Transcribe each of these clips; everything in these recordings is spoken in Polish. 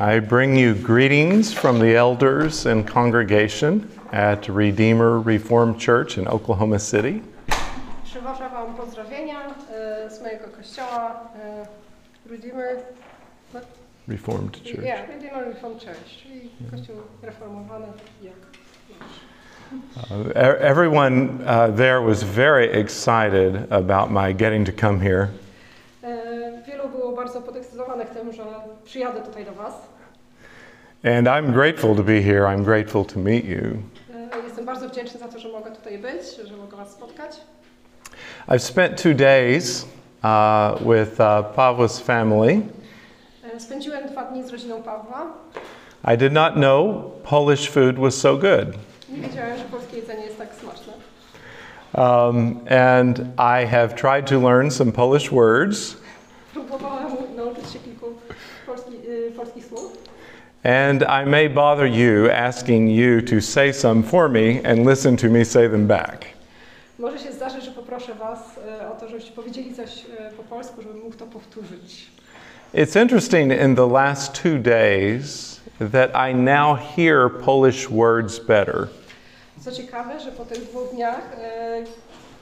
I bring you greetings from the elders and congregation at Redeemer Reformed Church in Oklahoma City. Przywożę Wam pozdrowienia z mojego kościoła Redeemer, what? Reformed Church. Yeah, Redeemer Reformed Church, czyli kościół reformowany jak nasz. Uh, everyone uh, there was very excited about my getting to come here. Było bardzo podekscytowanych tym, że przyjadę tutaj do Was. And I'm grateful to be here. I'm grateful to meet you. E, Jestem bardzo wdzięczny za to, że mogę tutaj być, że mogę Was spotkać. I've spent two days uh, with uh, Pavla's family. E, Spędziłem dwa dni z rodziną Pawła. I did not know Polish food was so good. Nie wiedziałem, że polskie jedzenie jest tak smaczne. Um, and I have tried to learn some Polish words. Próbowałem nauczyć się kilku polski, y, polskich słów. And I may bother you asking you to say some for me and listen to me say them back. Może się zdarzyć, że poproszę Was e, o to, żebyście powiedzieli coś e, po polsku, żebym mógł to powtórzyć. It's interesting in the last two days that I now hear Polish words better. Co ciekawe, że po tych dwóch dniach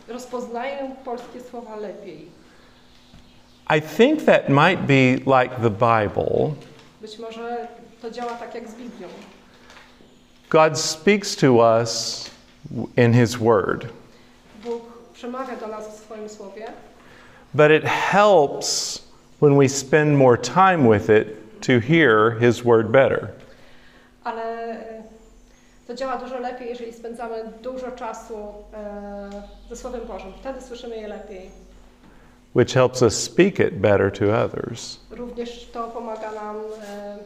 rozpoznaję polskie słowa lepiej. I think that might be like the Bible. Być może to działa tak jak z Biblią. God speaks to us in His Word, Bóg przemawia do nas w swoim słowie, but it helps when we spend more time with it to hear His Word better. ale e, to działa dużo lepiej, jeżeli spędzamy dużo czasu e, ze Słowem Bożym. Wtedy słyszymy je lepiej. Which helps us speak it better to others. Również to pomaga nam e,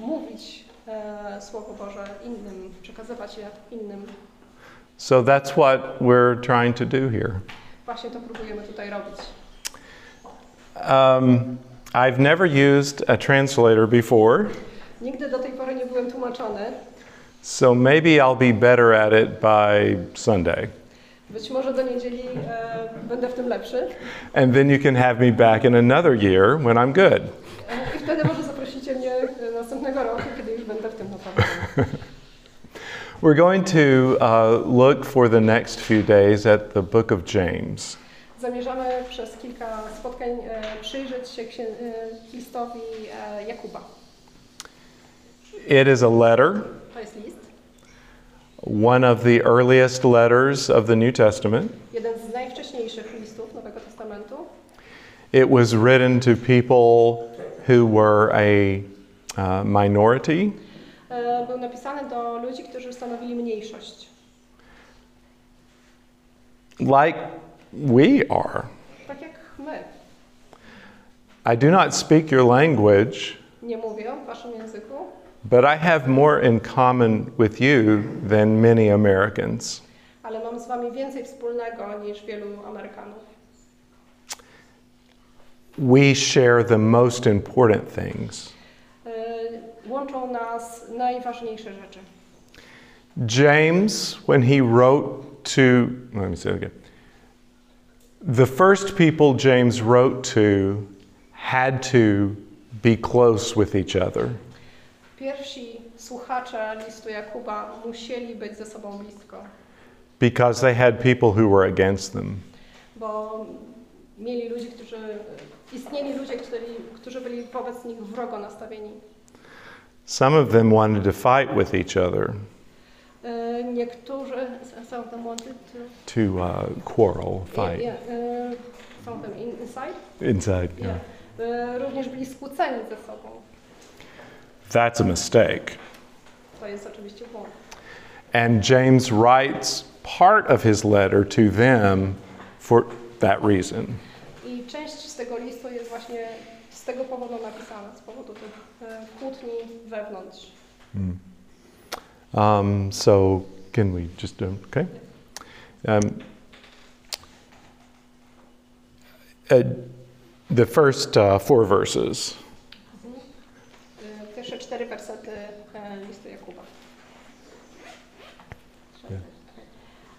mówić e, Słowo Boże innym, przekazywać je innym. So that's what we're trying to do here. Właśnie to próbujemy tutaj robić. Um, I've never used a translator before, Nigdy do tej pory nie byłem tłumaczony. so maybe I'll be better at it by Sunday. Być może do niedzieli e, będę w tym lepszy. And then you can have me back in another year when I'm good. E, I wtedy może zaprosicie mnie e, następnego roku, kiedy już będę w tym naprawdę. We're going to uh, look for the next few days at the book of James. Zamierzamy przez kilka spotkań e, przyjrzeć się księ- e, listowi e, Jakuba. It is a letter, To jest list. One of the earliest letters of the New Testament. Jeden z najwcześniejszych listów Nowego Testamentu. It was written to people who were a uh, minority, Był napisany do ludzi, którzy stanowili mniejszość. like we are. Tak jak my. I do not speak your language, Nie mówię waszym języku, but I have more in common with you than many Americans. ale mam z wami więcej wspólnego niż wielu Amerykanów. We share the most important things. Łączą nas najważniejsze rzeczy. James, when he wrote to, let me say it again. The first people James wrote to had to be close with each other. Pierwsi słuchacze listu Jakuba musieli być ze sobą blisko, because they had people who were against them. bo mieli ludzi, którzy, istnieli ludzie, którzy, którzy byli wobec nich wrogo nastawieni. Some of them wanted to fight with each other, E, Niektórzy, some of them wanted to, to uh, quarrel, fight Yeah, e, some of them in, inside. inside. Yeah. E, Również byli skłóceni ze sobą. That's a mistake. To jest. And James writes part of his letter to them for that reason. I część z tego listu jest właśnie z tego powodu napisana, z powodu tych kłótni wewnątrz. Um, so, can we just do okay? Um, uh, the first uh, four verses. Pierwsze cztery wersety e, listu Jakuba.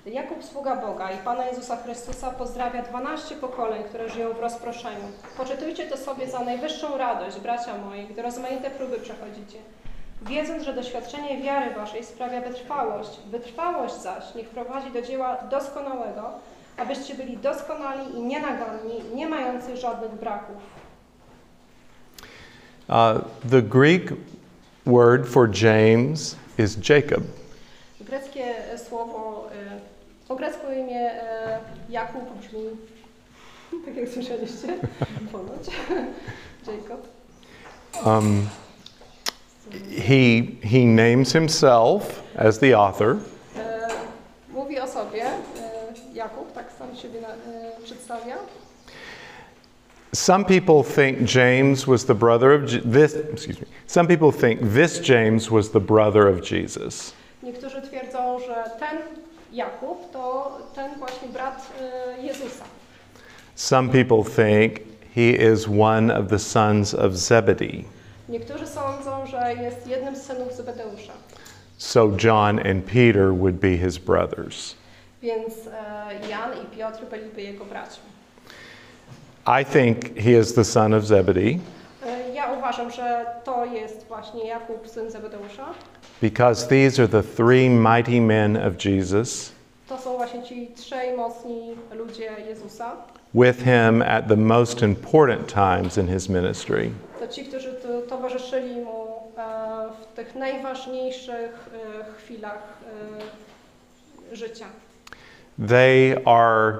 Jakub, sługa Boga i Pana Jezusa Chrystusa, pozdrawia 12 pokoleń, które żyją w rozproszeniu. Poczytujcie to sobie za najwyższą radość, bracia moi, gdy rozmaite próby przechodzicie. Wiedząc, że doświadczenie wiary waszej sprawia wytrwałość, wytrwałość zaś niech prowadzi do dzieła doskonałego, abyście byli doskonali i nienaganni, nie mający żadnych braków. Uh, the Greek word for James is Jacob. Greckie słowo, y, po grecku imię y, Jakub brzmi, tak jak słyszeliście, ponoć, Jacob. Um, he, he names himself as the author. Mówi o sobie, Jakub, tak sam siebie przedstawia. Some people think James was the brother of Je- this. Excuse me. Some people think this James was the brother of Jesus. Niektórzy twierdzą, że ten Jakub to ten właśnie brat y, Jezusa. Some people think he is one of the sons of Zebedee. Niektórzy sądzą, że jest jednym z synów Zebedeusza, So John and Peter would be his brothers. więc e, Jan i Piotr byliby jego braćmi. I think he is the son of Zebedee E, Ja uważam, że to jest właśnie Jakub, syn Zebedeusza. because these are the three mighty men of Jesus To są właśnie ci trzej mocni ludzie Jezusa. with him at the most important times in his ministry. To ci, którzy to, towarzyszyli mu e, w tych najważniejszych e, chwilach życia. They are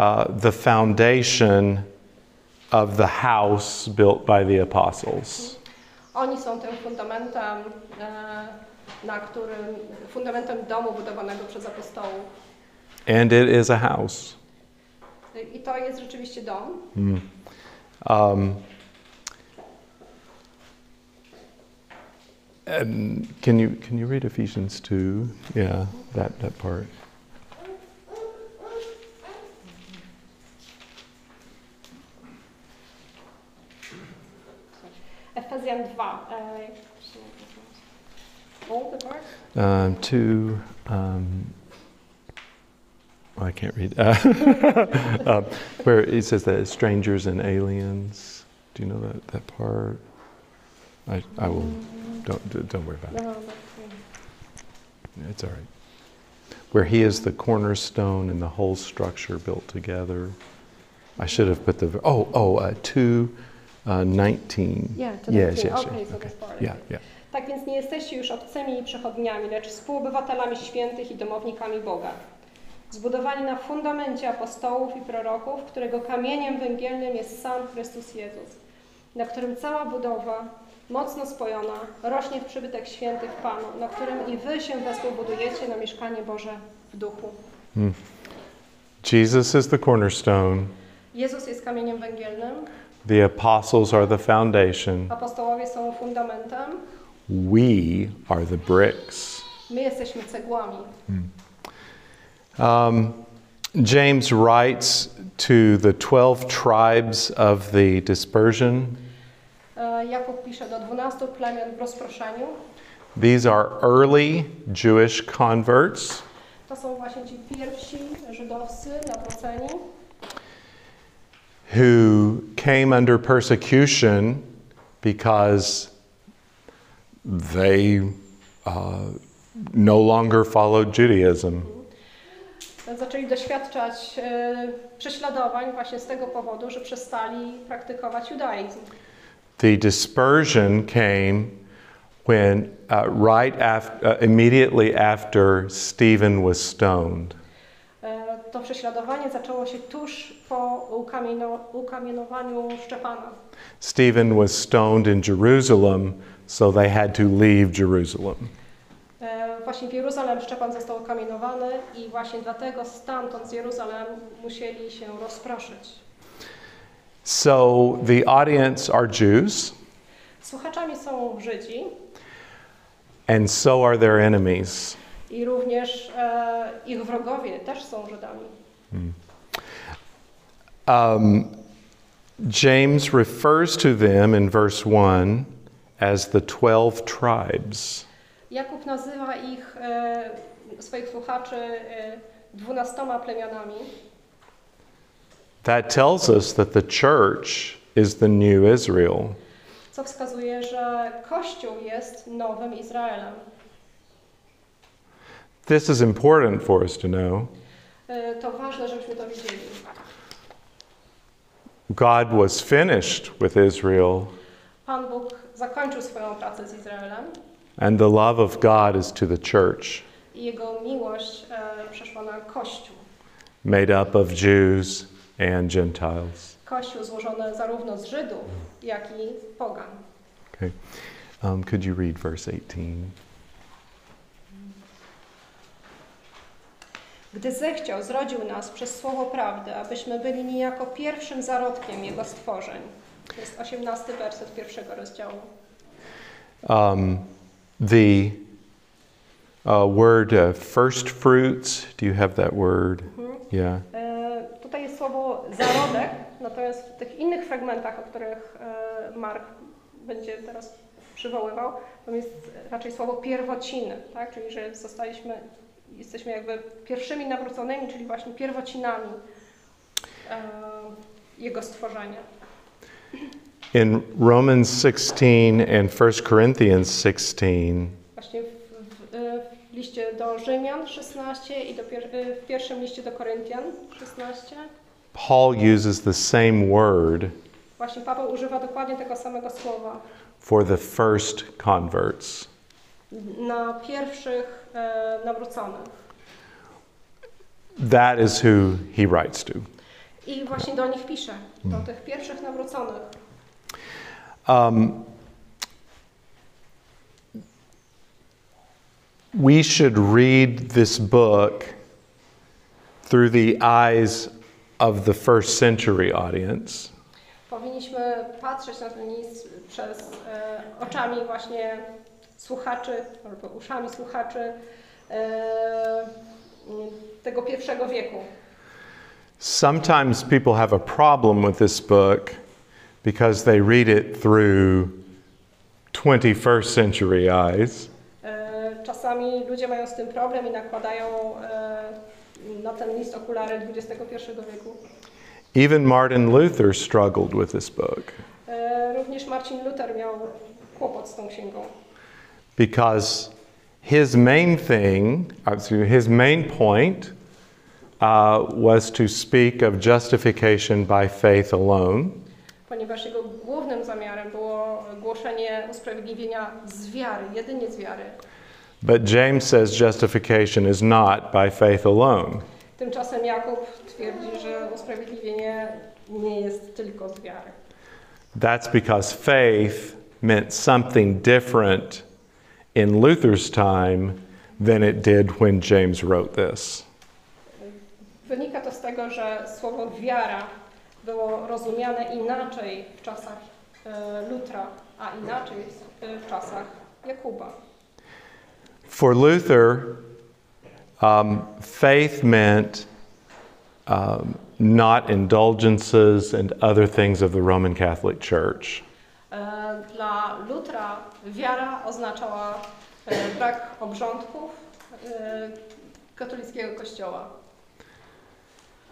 uh, the foundation of the house built by the apostles. Oni są tym fundamentem, na którym, fundamentem domu budowanego przez apostołów. And it is a house. I to jest rzeczywiście dom. Um, and can you can you read Ephesians two? Yeah, that that part. Efezjan 2. E, jak to? All the part? Um, two. Um, oh, I can't read. Uh, um, where it says that strangers and aliens. Do you know that that part? I I will. Don't don't worry about it. No. It's all right. Where he is the cornerstone and the whole structure built together. I should have put the oh oh uh, two uh, nineteen. Yeah, to yes, 19. yes, Okay, yes. so Okay. part. Yeah, yeah. Tak więc nie jesteście już obcymi i przechodniami, lecz współobywatelami świętych i domownikami Boga. Zbudowani na fundamencie apostołów i proroków, którego kamieniem węgielnym jest sam Chrystus Jezus, na którym cała budowa, mocno spojona, rośnie w przybytek świętych Panu, na którym i wy się wespół budujecie na mieszkanie Boże w duchu. Jesus is the cornerstone. Jezus jest kamieniem węgielnym, The apostles are the foundation. apostołowie są fundamentem, We are the bricks. my jesteśmy cegłami. Um, James writes to the 12 tribes of the dispersion. Jakub pisze do 12 plemion w rozproszeniu. These are early Jewish converts To są właśnie ci pierwsi żydowscy nawróceni, who came under persecution because they uh, no longer followed Judaism. zaczęli doświadczać e, prześladowań właśnie z tego powodu, że przestali praktykować judaizm. The dispersion came when, uh, right after, uh, immediately after Stephen was stoned. To prześladowanie zaczęło się tuż po ukamieno, ukamienowaniu Szczepana. Stephen was stoned in Jerusalem, so they had to leave Jerusalem. E, Właśnie w Jeruzalem Szczepan został ukamienowany i właśnie dlatego stamtąd z Jeruzalem musieli się rozproszyć. So the audience are Jews, Słuchaczami są Żydzi and so are their enemies. I również e, ich wrogowie też są Żydami. Um, James refers to them in verse 1 as the 12 tribes. Jakub nazywa ich, e, swoich słuchaczy, e, dwunastoma plemionami, that tells us that the church is the new Israel. co wskazuje, że Kościół jest nowym Izraelem. This is important for us to know. To ważne, żebyśmy to. God was finished with Israel, Pan Bóg zakończył swoją pracę z Izraelem and the love of God is to the church, i Jego miłość e, przeszła na Kościół. made up of Jews and Gentiles. Kościół złożony zarówno z Żydów, jak i pogan. Okay. Um, could you read verse 18? Gdy zechciał, zrodził nas przez słowo prawdy, abyśmy byli niejako pierwszym zarodkiem Jego stworzeń. To jest 18 werset pierwszego rozdziału. Um, the uh, word uh, first fruits, do you have that word? Yeah. E, tutaj jest słowo zarodek, natomiast w tych innych fragmentach, o których e, Mark będzie teraz przywoływał, tam jest raczej słowo pierwociny, tak? czyli że zostaliśmy, jesteśmy jakby pierwszymi nawróconymi, czyli właśnie pierwocinami e, Jego stworzenia. In Romans 16 and 1 Corinthians 16, Właśnie w, e, w liście do Rzymian 16 i do pier, e, w pierwszym liście do Koryntian 16 Paul uses the same word właśnie Paweł używa dokładnie tego samego słowa for the first converts. Na pierwszych e, nawróconych. That is who he writes to. I właśnie do nich pisze, do tych pierwszych nawróconych. Um, we should read this book through the eyes of the first century audience Powinniśmy patrzeć na ten list przez e, oczami właśnie słuchaczy, albo uszami słuchaczy e, tego pierwszego wieku. Sometimes people have a problem with this book because they read it through 21st century eyes. E, Czasami ludzie mają z tym problem i nakładają e, na ten list okulary XXI wieku. Even Martin Luther struggled with this book Również Marcin Luther miał kłopot z tą księgą, because his main thing, uh, his main point uh, was to speak of justification by faith alone. ponieważ jego głównym zamiarem było głoszenie usprawiedliwienia z wiary, jedynie z wiary. But James says justification is not by faith alone. Tymczasem Jakub twierdzi, że usprawiedliwienie nie jest tylko z wiary. That's because faith meant something different in Luther's time than it did when James wrote this. Wynika to z tego, że słowo wiara było rozumiane inaczej w czasach Lutra, a inaczej w czasach Jakuba. For Luther, um, faith meant um, not indulgences and other things of the Roman Catholic Church. E, Dla Lutra wiara oznaczała e, brak obrządków e, katolickiego kościoła.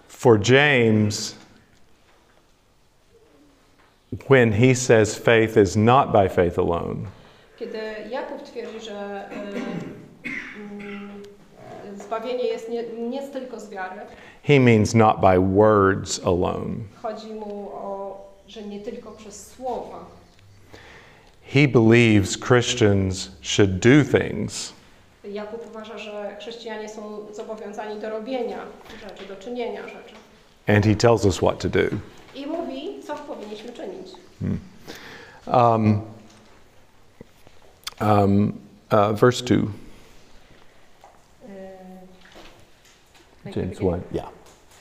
For James, when he says faith is not by faith alone, Kiedy Jakub twierdzi, że mm, zbawienie jest nie, nie tylko z wiary, he means not by words alone. chodzi mu o, że nie tylko przez słowa. He believes Christians should do things Jakub uważa, że chrześcijanie są zobowiązani do robienia rzeczy, do czynienia rzeczy. and he tells us what to do. I mówi, co powinniśmy czynić. Um, um, uh, verse 2. Yy, James 1. Yeah.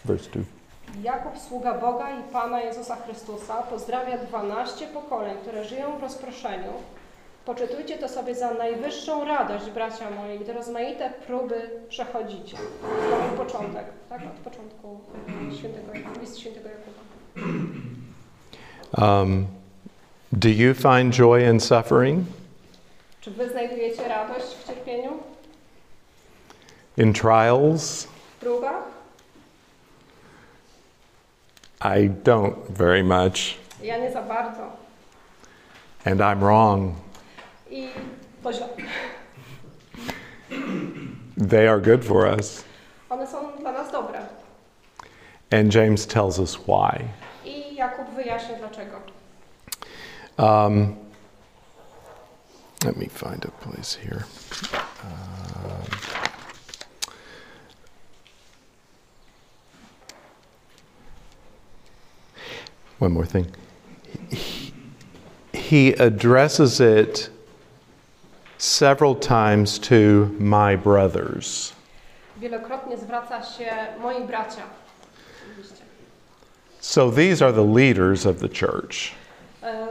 Verse 2. Jakub, sługa Boga i Pana Jezusa Chrystusa, pozdrawia 12 pokoleń, które żyją w rozproszeniu. Poczytujcie to sobie za najwyższą radość, bracia moi, gdy rozmaite próby przechodzicie. Znowu początek, tak? Od początku świętego, list świętego Jakuba. Um, do you find joy in suffering, Czy wy znajdujecie radość w cierpieniu, in trials, w próbach? I don't very much, Ja nie za bardzo. and I'm wrong. I to źle. They are good for us. One są dla nas dobre. And James tells us why. I Jakub wyjaśni dlaczego. Um, let me find a place here. Um, one more thing. He, he addresses it several times to my brothers. Wielokrotnie zwraca się moi bracia. So these are the leaders of the church.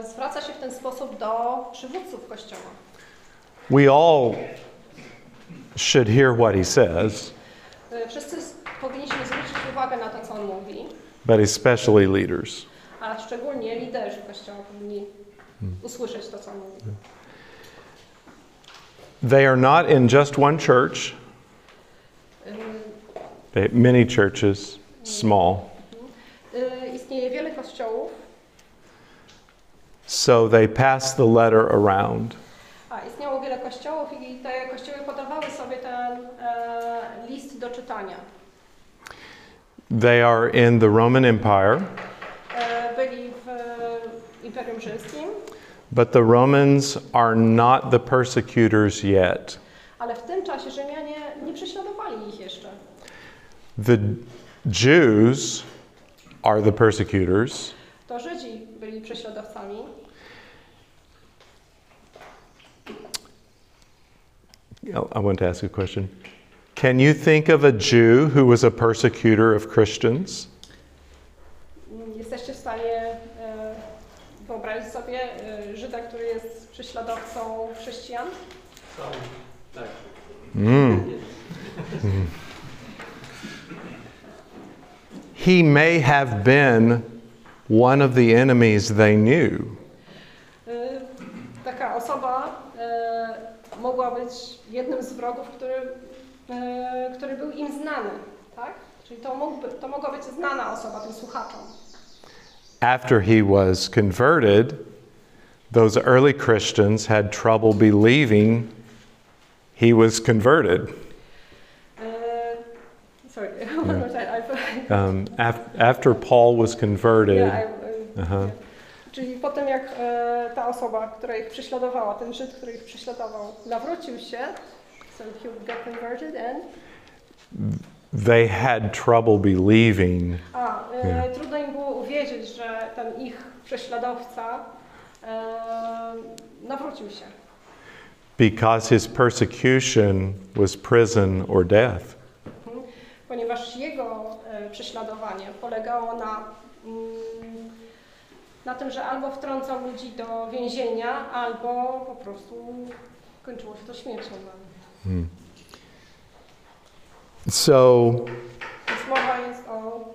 Zwraca się w ten sposób do przywódców Kościoła. We all should hear what he says, Wszyscy powinniśmy zwrócić uwagę na to, co on mówi, but especially leaders. A szczególnie liderzy Kościoła powinni usłyszeć to, co mówi. They are not in just one church, they, many churches, small. y, Istnieje wiele kościołów, So they pass the letter around. a istniało wiele kościołów i te kościoły podawały sobie ten e, list do czytania. They are in the Roman Empire, byli w Imperium Rzymskim, but the Romans are not the persecutors yet. ale w tym czasie Rzymianie nie prześladowali ich jeszcze. The Jews are the persecutors, To Żydzi byli prześladowcami. Oh, I want to ask a question. Can you think of a Jew who was a persecutor of Christians? Stanie e, wyobrazić sobie e, Żyda, który jest prześladowcą chrześcijan? Mm. He may have been one of the enemies they knew. E, Taka osoba mogła być jednym z wrogów, który, który był im znany, tak? Czyli to, mógłby, to mogła być znana osoba tym słuchaczom. After he was converted, those early Christians had trouble believing he was converted. E, sorry, one more time. Um, af- after Paul was converted, Yeah, I- um, uh-huh. I- Aha. Czyli po tym, jak e, ta osoba, która ich prześladowała, ten Żyd, który ich prześladował, nawrócił się, so he get converted and... they had trouble believing A, e, Yeah. trudno im było uwierzyć, że ten ich prześladowca e, nawrócił się. because his persecution was prison or death. Mhm. Ponieważ jego e, prześladowanie polegało na, mm, na tym, że albo wtrącał ludzi do więzienia, albo po prostu kończyło się to śmiercią. nich. So mowa jest o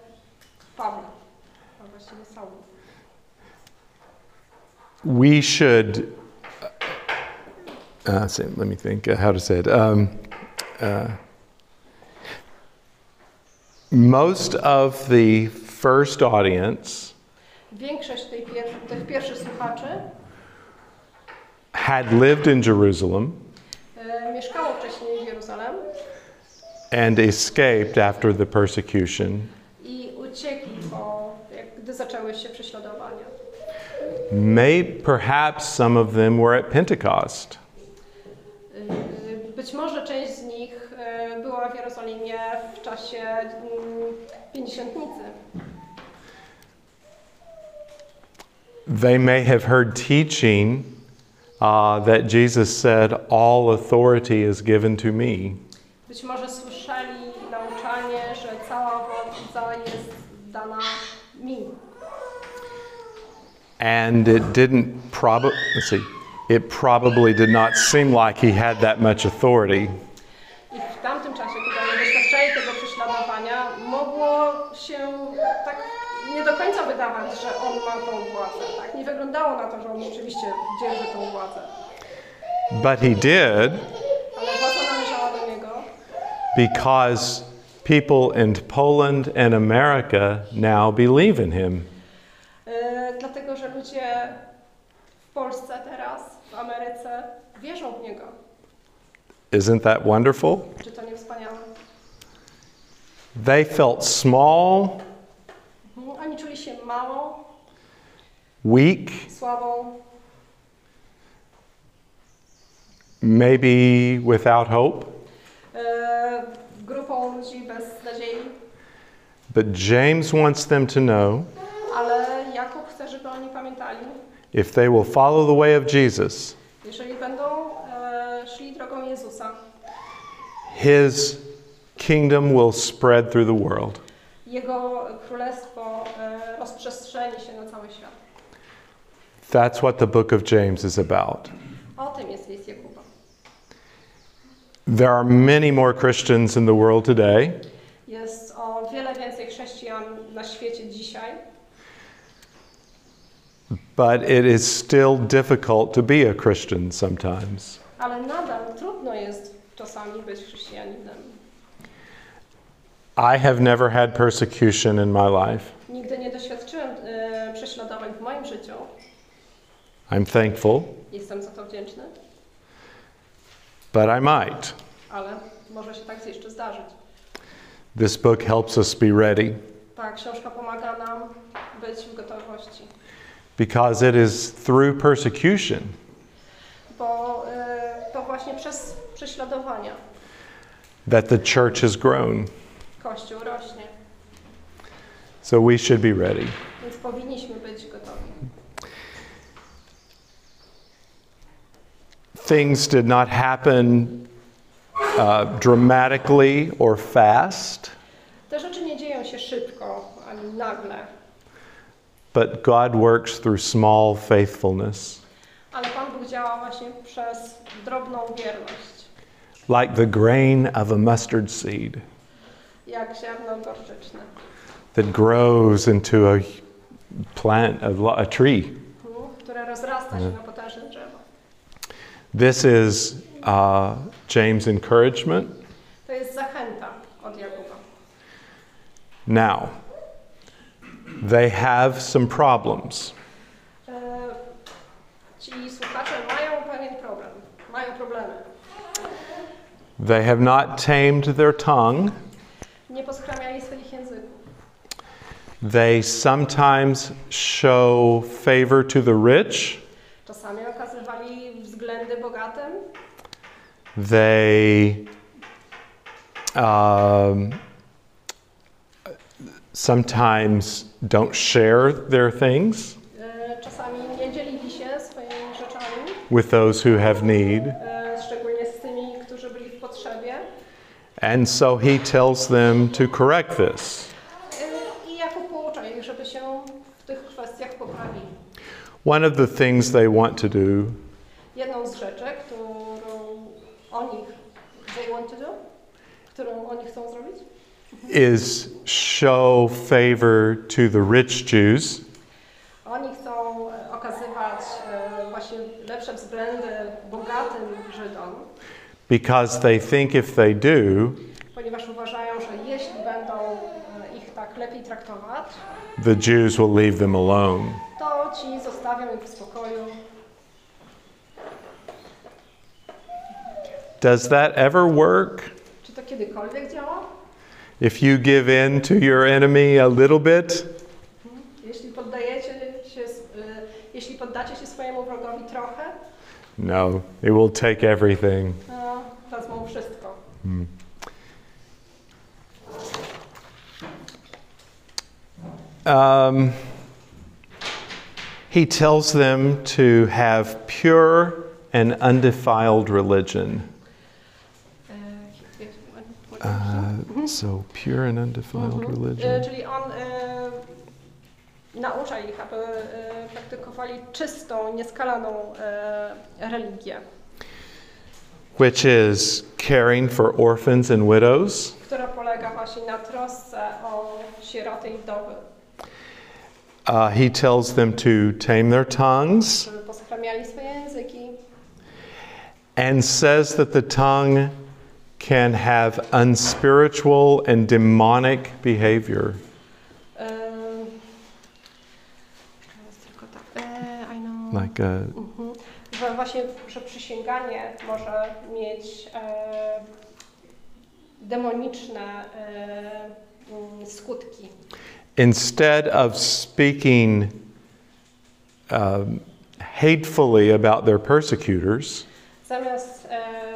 Pawle, a właściwie Saulu. we should uh, say, let me think uh, how to say it. Um, uh, most of the first audience Większość tej pier tych pierwszych słuchaczy had lived in jerusalem. e, mieszkało wcześniej w Jeruzalem and escaped after the persecution i uciekli, gdy zaczęły się prześladowania. may perhaps some of them were at pentecost Być może część z nich była w Jerozolimie w czasie mm, Pięćdziesiątnicy. They may have heard teaching uh, that Jesus said, All authority is given to me. Być może słyszeli że cała władza jest dana mi. And it didn't probably, let's see, it probably did not seem like he had that much authority. I w tamtym czasie, kiedy doświadczali tego prześladowania, mogło się tak nie do końca wydawać, że on ma tą władzę. Tak? Nie wyglądało na to, że on rzeczywiście dzierży tą władzę. But he did Ale władza należała do niego, because People in Poland and America now believe in him. Dlatego, że ludzie w Polsce teraz, w Ameryce wierzą w Niego. Isn't that wonderful? Czy to nie wspaniałe? They felt small, Mhm. Oni czuli się małą, weak, słabą, maybe without hope. Bez nadziei, But James wants them to know ale Jakub chce, żeby oni pamiętali, if they will follow the way of Jesus, jeżeli będą e, szli drogą Jezusa, his kingdom will spread through the world. Jego królestwo e, rozprzestrzeni się na cały świat. That's what the book of James is about. There are many more Christians in the world today, Jest o wiele więcej chrześcijan na świecie dzisiaj, but it is still difficult to be a Christian sometimes. ale nadal trudno jest czasami być chrześcijaninem. I have never had persecution in my life. Nigdy nie doświadczyłem e, prześladowań w moim życiu. I'm thankful, Jestem za to wdzięczny, but I might. ale może się tak jeszcze zdarzyć. This book helps us be ready Ta książka pomaga nam być w gotowości, because it is through persecution bo e, to właśnie przez prześladowania that the church has grown. Kościół rośnie, So we should be ready. więc powinniśmy Things did not happen uh, dramatically or fast, Te rzeczy nie dzieją się szybko ani nagle, but God works through small faithfulness, ale Pan Bóg działa właśnie przez drobną wierność, like the grain of a mustard seed jak ziarno gorczyczne, that grows into a plant, a, a tree. które rozrasta się na. This is uh, James' encouragement. To jest zachęta od Jakuba. Now, they have some problems. E, Ci słuchacze mają pewien problem, mają problemy. They have not tamed their tongue. Nie poskramiali swoich języków. They sometimes show favor to the rich. Względy bogatym, They um, sometimes don't share their things czasami nie dzielili się swoimi rzeczami, with those who have need. szczególnie z tymi, którzy byli w potrzebie. And so he tells them to correct this. I Jakub poucza ich, żeby się w tych kwestiach poprawili. One of the things they want to do Jedną z rzeczy, którą oni they want to do, którą oni chcą zrobić, is show favor to the rich Jews oni chcą e, okazywać e, właśnie lepsze względy bogatym Żydom, because they think if they do, ponieważ uważają, że jeśli będą e, ich tak lepiej traktować, the Jews will leave them alone. to ci zostawią ich w spokoju. Does that ever work? Czy to kiedykolwiek działa? If you give in to your enemy a little bit, Jeśli poddajecie się, jeśli poddacie się swojemu wrogowi trochę, no, it will take everything. no, wezmą wszystko. Um, he tells them to have pure and undefiled religion. E, Uh, so, pure and undefiled Mhm. E, religion. Czyli on e, naucza ich, aby e, praktykowali czystą, nieskalaną e, religię, Which is caring for orphans and widows, która polega właśnie na trosce o sieroty i wdowy, Uh, he tells them to tame their tongues. And says that the tongue can have unspiritual and demonic behavior. Teraz tylko tak. I know. Like, uh, Mhm. Że właśnie, że przysięganie może mieć e, demoniczne e, mm, skutki. instead of speaking um, hatefully about their persecutors, Zamiast, e, aha, to było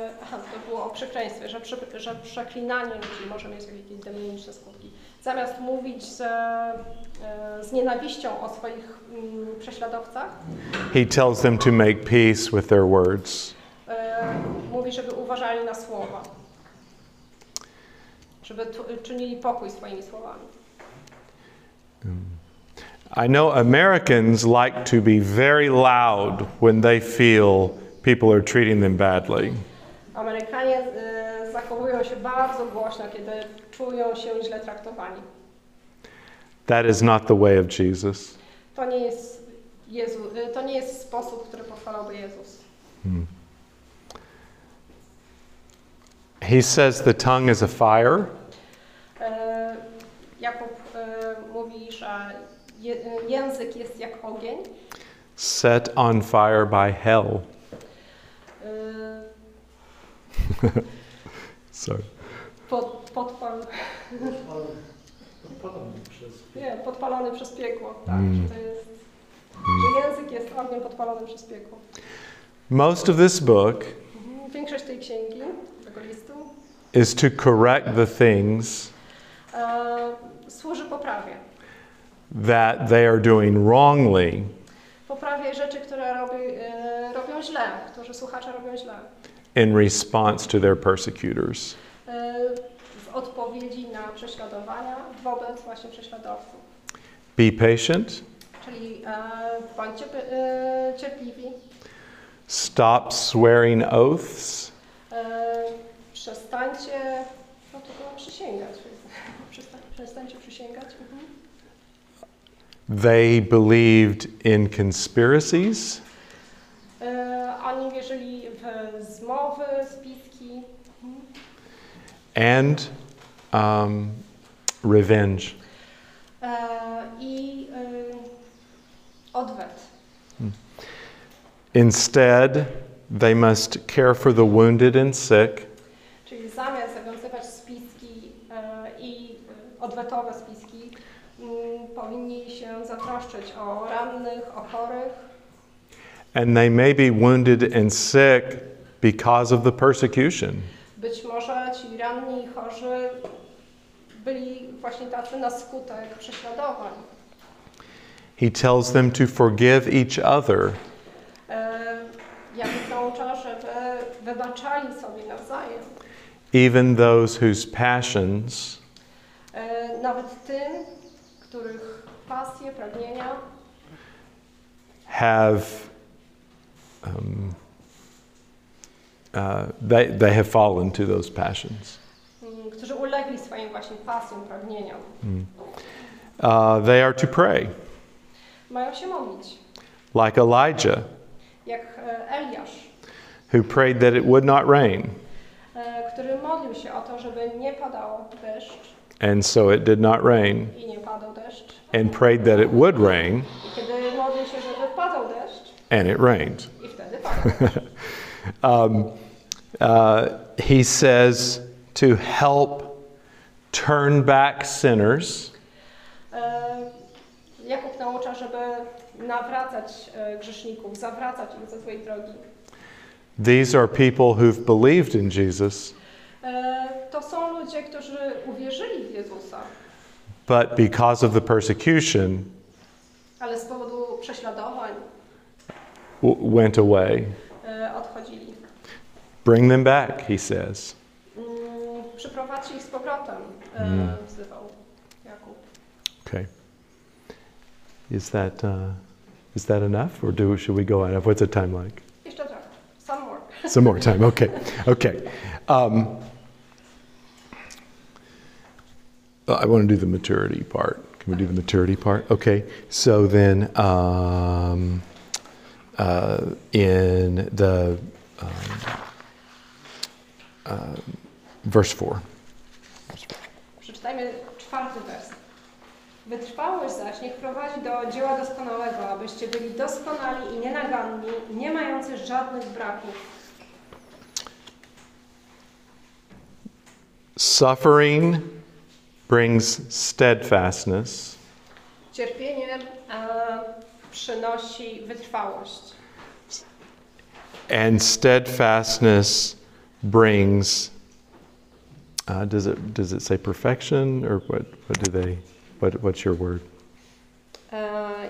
o przekleństwie, że, prze, że przeklinanie ludzi może mieć jakieś demoniczne skutki. Zamiast mówić z, e, z nienawiścią o swoich mm, prześladowcach, he tells them to make peace with their words. e, mówi, żeby uważali na słowa. Żeby czynili pokój swoimi słowami. I know Americans like to be very loud when they feel people are treating them badly. Amerykanie e, zachowują się bardzo głośno, kiedy czują się źle traktowani. That is not the way of Jesus. To nie jest, Jezu, e, to nie jest sposób, który pochwalałby Jezus. He says the tongue is a fire, E, Jakub e, mówi, że język jest jak ogień. set on fire by hell. Sorry. pod, podpal, nie, podpalony przez piekło. Tak, Mm. że to jest, że język jest ogniem podpalonym przez piekło. Most of this book Mhm. Większość tej księgi, tego listu, is to correct the things e, służy poprawie. that they are doing wrongly Poprawie rzeczy, które robi, e, robią źle, którzy słuchacze robią źle. In response to their persecutors. E, w odpowiedzi na prześladowania wobec właśnie prześladowców. Be patient, Czyli e, bądźcie e, cierpliwi, stop swearing oaths, przestańcie, no to było przysięgać, Przestań, przestańcie przysięgać. Mhm. They believed in conspiracies oni wierzyli w zmowy, spiski and um, revenge. e, i e, odwet. Instead, they must care for the wounded and sick, Czyli zamiast zawiązywać spiski e, i e, odwetowe spiski, mm, powinni się zatroszczyć o rannych, o chorych. And they may be wounded and sick because of the persecution. Być może ci ranni i chorzy byli właśnie tacy na skutek prześladowań. He tells them to forgive each other naucza, żeby wybaczali sobie nawzajem. even those whose passions Nawet tym, których pasje, pragnienia have um, uh, they, they have fallen to those passions. mm, którzy ulegli swoim właśnie pasjom, pragnieniom. Uh, they are to pray, Mają się modlić, like Elijah, jak Eliasz, who prayed that it would not rain, który modlił się o to, żeby nie padał deszcz and so it did not rain, i nie padał deszcz. and prayed that it would rain, I kiedy modlił się, żeby padał deszcz and it rained. Um, uh, he says to help turn back sinners E, Jakub naucza, żeby nawracać grzeszników, zawracać ich ze złej drogi. These are people who've believed in Jesus, To są ludzie, którzy uwierzyli w Jezusa, but because of the persecution, ale z powodu prześladowań went away. odchodzili. Bring them back, he says. Mm, ich z powrotem, Mm. wzywał Jakub. Okay. Is that uh, is that enough, or do should we go on? What's the time like? Some more. Some more time. Okay. Okay. Um, I want to do the maturity part. Can we do the maturity part? Okay. So then, um, uh, in the um, uh, verse 4. Przeczytajmy czwarty wers. Wytrwałość zaś niech prowadzi do dzieła doskonałego, abyście byli doskonali i nienaganni, nie mający żadnych braków. Suffering brings steadfastness, Cierpienie e, przynosi wytrwałość, and steadfastness brings. Uh, does it does it say perfection or what? What do they? What what's your word? e,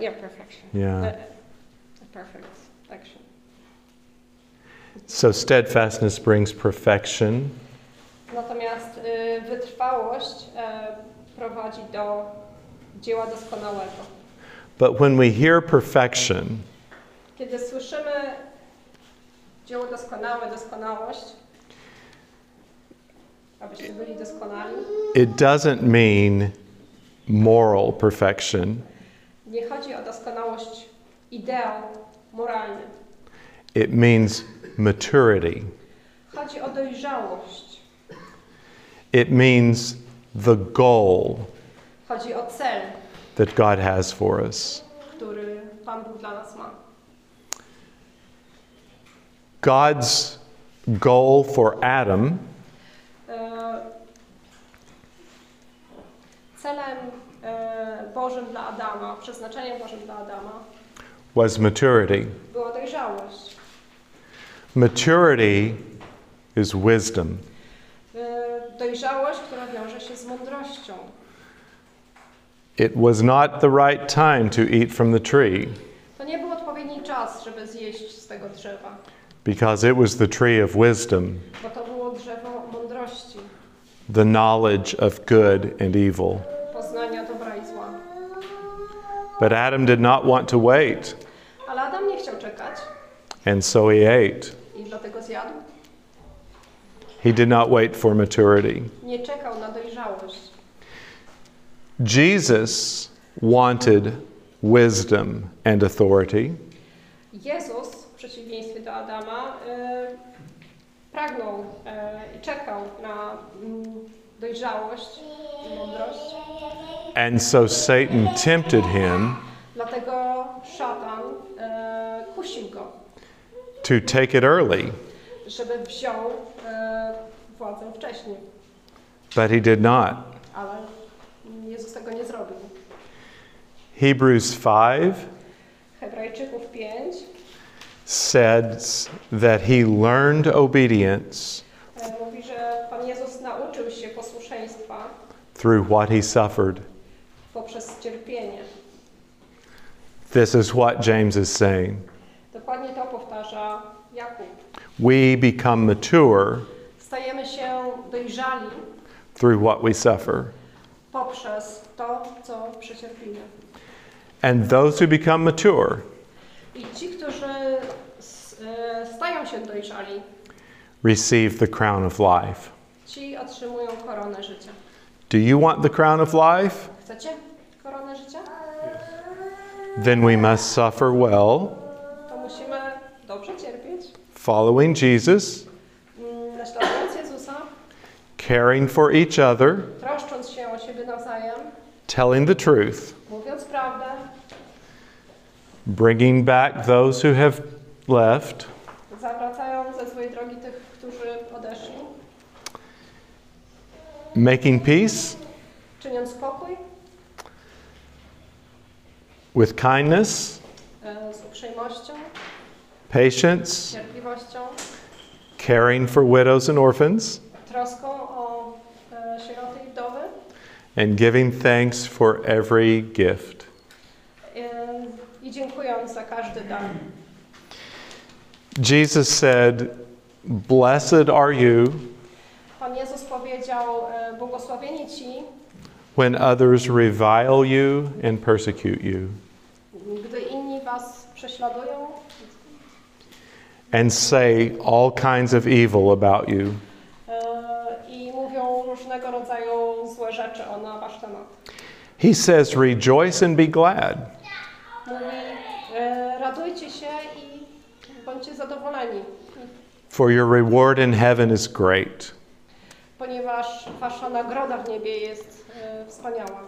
yeah, perfection. Yeah. E, perfect action. So steadfastness brings perfection, Natomiast y, wytrwałość e, prowadzi do dzieła doskonałego. But when we hear perfection, Kiedy słyszymy dzieło doskonałe, doskonałość, abyście byli doskonali, it doesn't mean moral perfection. nie chodzi o doskonałość ideał moralny. It means maturity. Chodzi o dojrzałość. It means the goal Chodzi o cel, that God has for us. God's goal for Adam E, Celem e, Bożym dla Adama, przeznaczeniem Bożym dla Adama was maturity. była dojrzałość. Maturity is wisdom. E, Dojrzałość, która wiąże się z mądrością. It was not the right time to eat from the tree To nie był odpowiedni czas, żeby zjeść z tego drzewa, because it was the tree of wisdom, bo to było drzewo mądrości, the knowledge of good and evil. poznania dobra i zła. But Adam did not want to wait, Ale Adam nie chciał czekać and so he ate. i dlatego zjadł. He did not wait for maturity. Nie czekał na. Jesus wanted wisdom and authority, Jezus, w przeciwieństwie do Adama, pragnął i czekał na mm, dojrzałość i mądrość. and so Satan tempted him Dlatego szatan kusił go, to take it early, żeby wziął władzę wcześniej, but he did not. ale Jezus tego nie zrobił. Hebrews 5 5 says that he learned obedience mówi, że Pan Jezus nauczył się posłuszeństwa through what he suffered. poprzez cierpienie. This is what James is saying. Dokładnie to powtarza Jakub. We become mature Stajemy się dojrzali through what we suffer. poprzez to, co przecierpimy. And those who become mature I ci, którzy stają się dojrzali, receive the crown of life. ci otrzymują koronę życia. Do you want the crown of life? Chcecie koronę życia? Then we must suffer well, To musimy dobrze cierpieć, following Jesus, mm, naśladując Jezusa, caring for each other, troszcząc się o siebie nawzajem, telling the truth, bringing back those who have left. Making peace. With kindness. Patience. Caring for widows and orphans. And giving thanks for every gift i dziękując za każdy dar. Jesus said, Blessed are you Pan Jezus powiedział, błogosławieni ci, when others revile you and persecute you, gdy inni was prześladują and say all kinds of evil about you. e, i mówią różnego rodzaju złe rzeczy o na wasz temat. He says, Rejoice and be glad, Mówi, e, radujcie się i bądźcie zadowoleni, for your reward in heaven is great. ponieważ wasza nagroda w niebie jest e, wspaniała.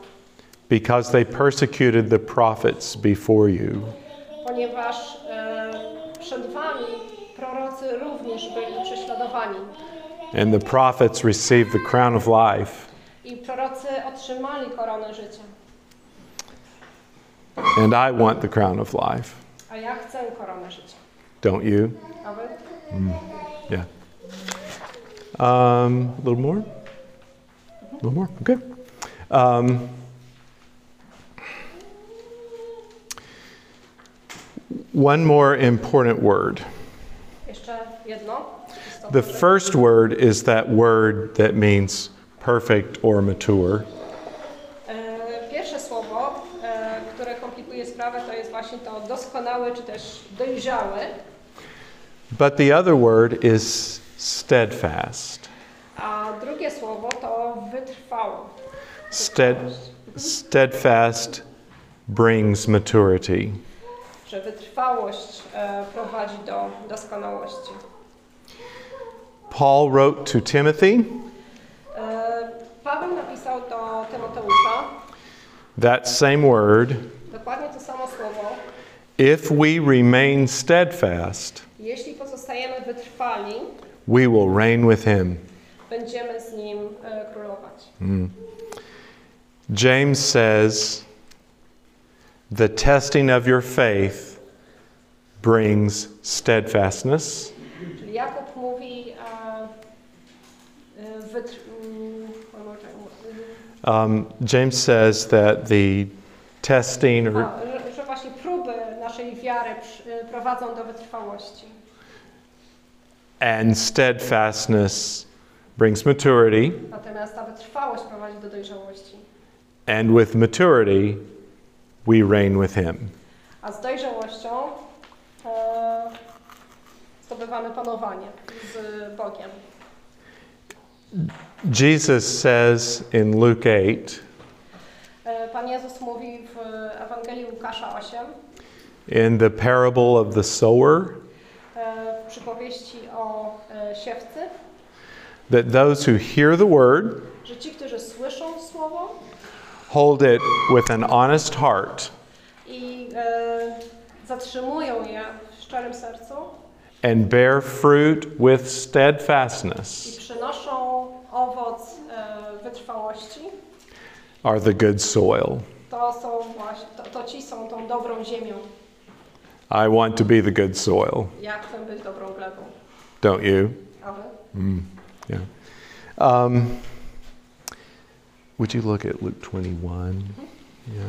because they persecuted the prophets before you. Ponieważ e, przed wami prorocy również byli prześladowani. And the prophets received the crown of life. I prorocy otrzymali koronę życia. And I want the crown of life. A ja chcę. Don't you? A? Yeah. Um, a little more? A little more? Okay. Um, one more important word. The first word is that word that means perfect or mature. To doskonały czy też dojrzały. But the other word is steadfast. A drugie słowo to wytrwały. Stead, steadfast brings maturity. Że wytrwałość e, prowadzi do doskonałości. Paul wrote to Timothy E, Paweł napisał do Tymoteusza that same word dokładnie to samo słowo. If we remain steadfast, Jeśli pozostajemy wytrwali, we will reign with him. będziemy z nim e, królować. James says, the testing of your faith brings steadfastness, Jakub mówi, e, wytr- mm, one more time. Um, James says that the testing or wiary przy- prowadzą do wytrwałości. and steadfastness brings maturity, Natomiast ta wytrwałość prowadzi do dojrzałości. and with maturity, we reign with Him. A z dojrzałością e, zdobywamy panowanie z Bogiem. Jesus says in Luke 8, E, Pan Jezus mówi w Ewangelii Łukasza 8, in the parable of the sower, e, w przypowieści o e, siewcy, that those who hear the word że ci, którzy słyszą słowo hold it with an honest heart i e, zatrzymują je w szczerym sercu and bear fruit with i steadfastness przynoszą owoc wytrwałości, are the good soil. to są właśnie, to, to ci są tą dobrą ziemią. I want to be the good soil, Ja chcę być dobrą glebą. don't you? A wy? Yeah. Um, would you look at Luke 21? Yeah.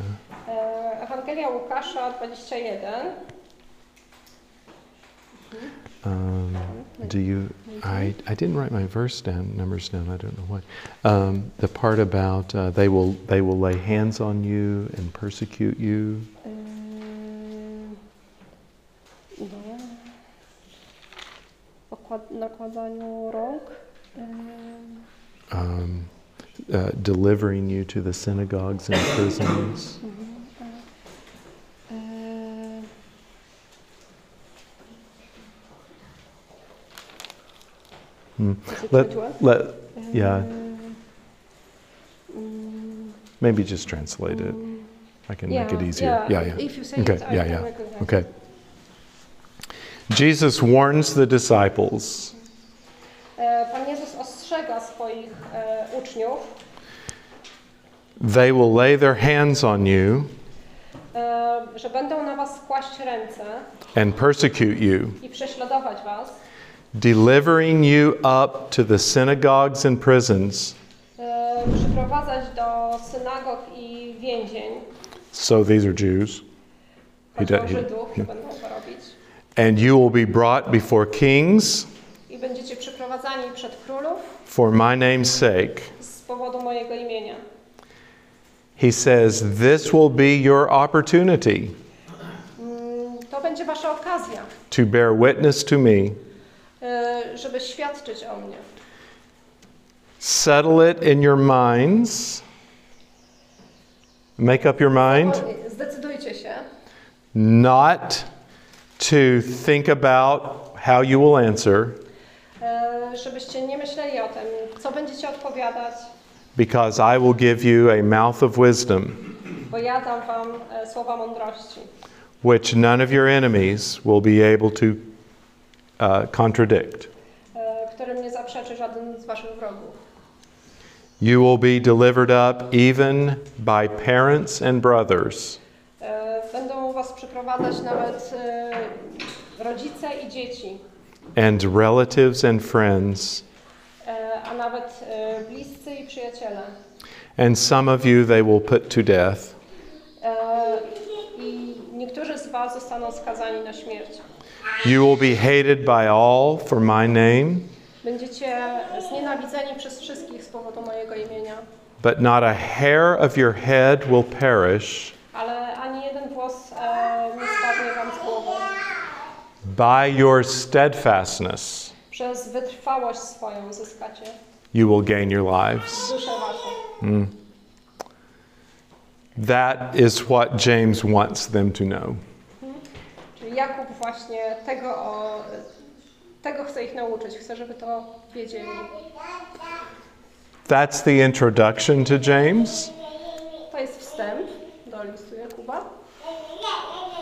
E, Ewangelia Łukasza 21. Um, do you? I, I didn't write my verse down, numbers down. I don't know why. Um, the part about uh, they will they will lay hands on you and persecute you. Nakładaniu rąk. Um, uh, delivering you to the synagogues and prisons. ym, Hmm. Is it Let, let, yeah, Ym, ym, maybe just translate it. I can make it easier. Yeah, yeah. If you say Okay, it, I yeah, can yeah. Okay. Jesus warns the disciples Pan Jezus ostrzega swoich uczniów, they will lay their hands on you że będą na was kłaść ręce and persecute you, i prześladować was, delivering you up to the synagogues and prisons. przyprowadzać do synagog i więzień. So these are Jews. He do- he- And you will be brought before kings I będziecie przyprowadzani przed królów for my name's sake. z powodu mojego imienia. He says, This will be your opportunity Mm, To będzie wasza okazja, to bear witness to me. e, żeby świadczyć o mnie. Settle it in your minds. Make up your mind. Zdecydujcie się, not to think about how you will answer, e, żebyście nie myśleli o tym, co będziecie odpowiadać, because I will give you a mouth of wisdom, bo ja dam wam e, słowa mądrości, which none of your enemies will be able to uh, contradict. którym nie zaprzeczy żaden z waszych wrogów. You will be delivered up even by parents and brothers, Będą was przyprowadzać nawet e, rodzice i dzieci, and relatives and friends, e, a nawet e, bliscy i przyjaciele. and some of you they will put to death. E, I niektórzy z was zostaną skazani na śmierć. You will be hated by all for my name, Będziecie znienawidzeni przez wszystkich z powodu mojego imienia, but not a hair of your head will perish. ale ani jeden włos e, nie spadnie wam z głowy. By your steadfastness, Przez wytrwałość swoją zyskacie you will gain your lives. waszą. That is what James wants them to know. Czyli Jakub właśnie tego, o, tego chce ich nauczyć, chce, żeby to wiedzieli. That's the introduction to James. To jest wstęp do listu Jakuba.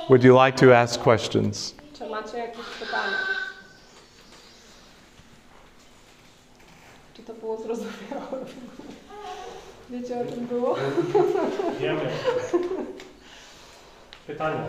Would you like to ask questions? Macie jakieś pytania? Czy to było zrozumiałe? Wiecie o czym było? Wiemy. Pytania.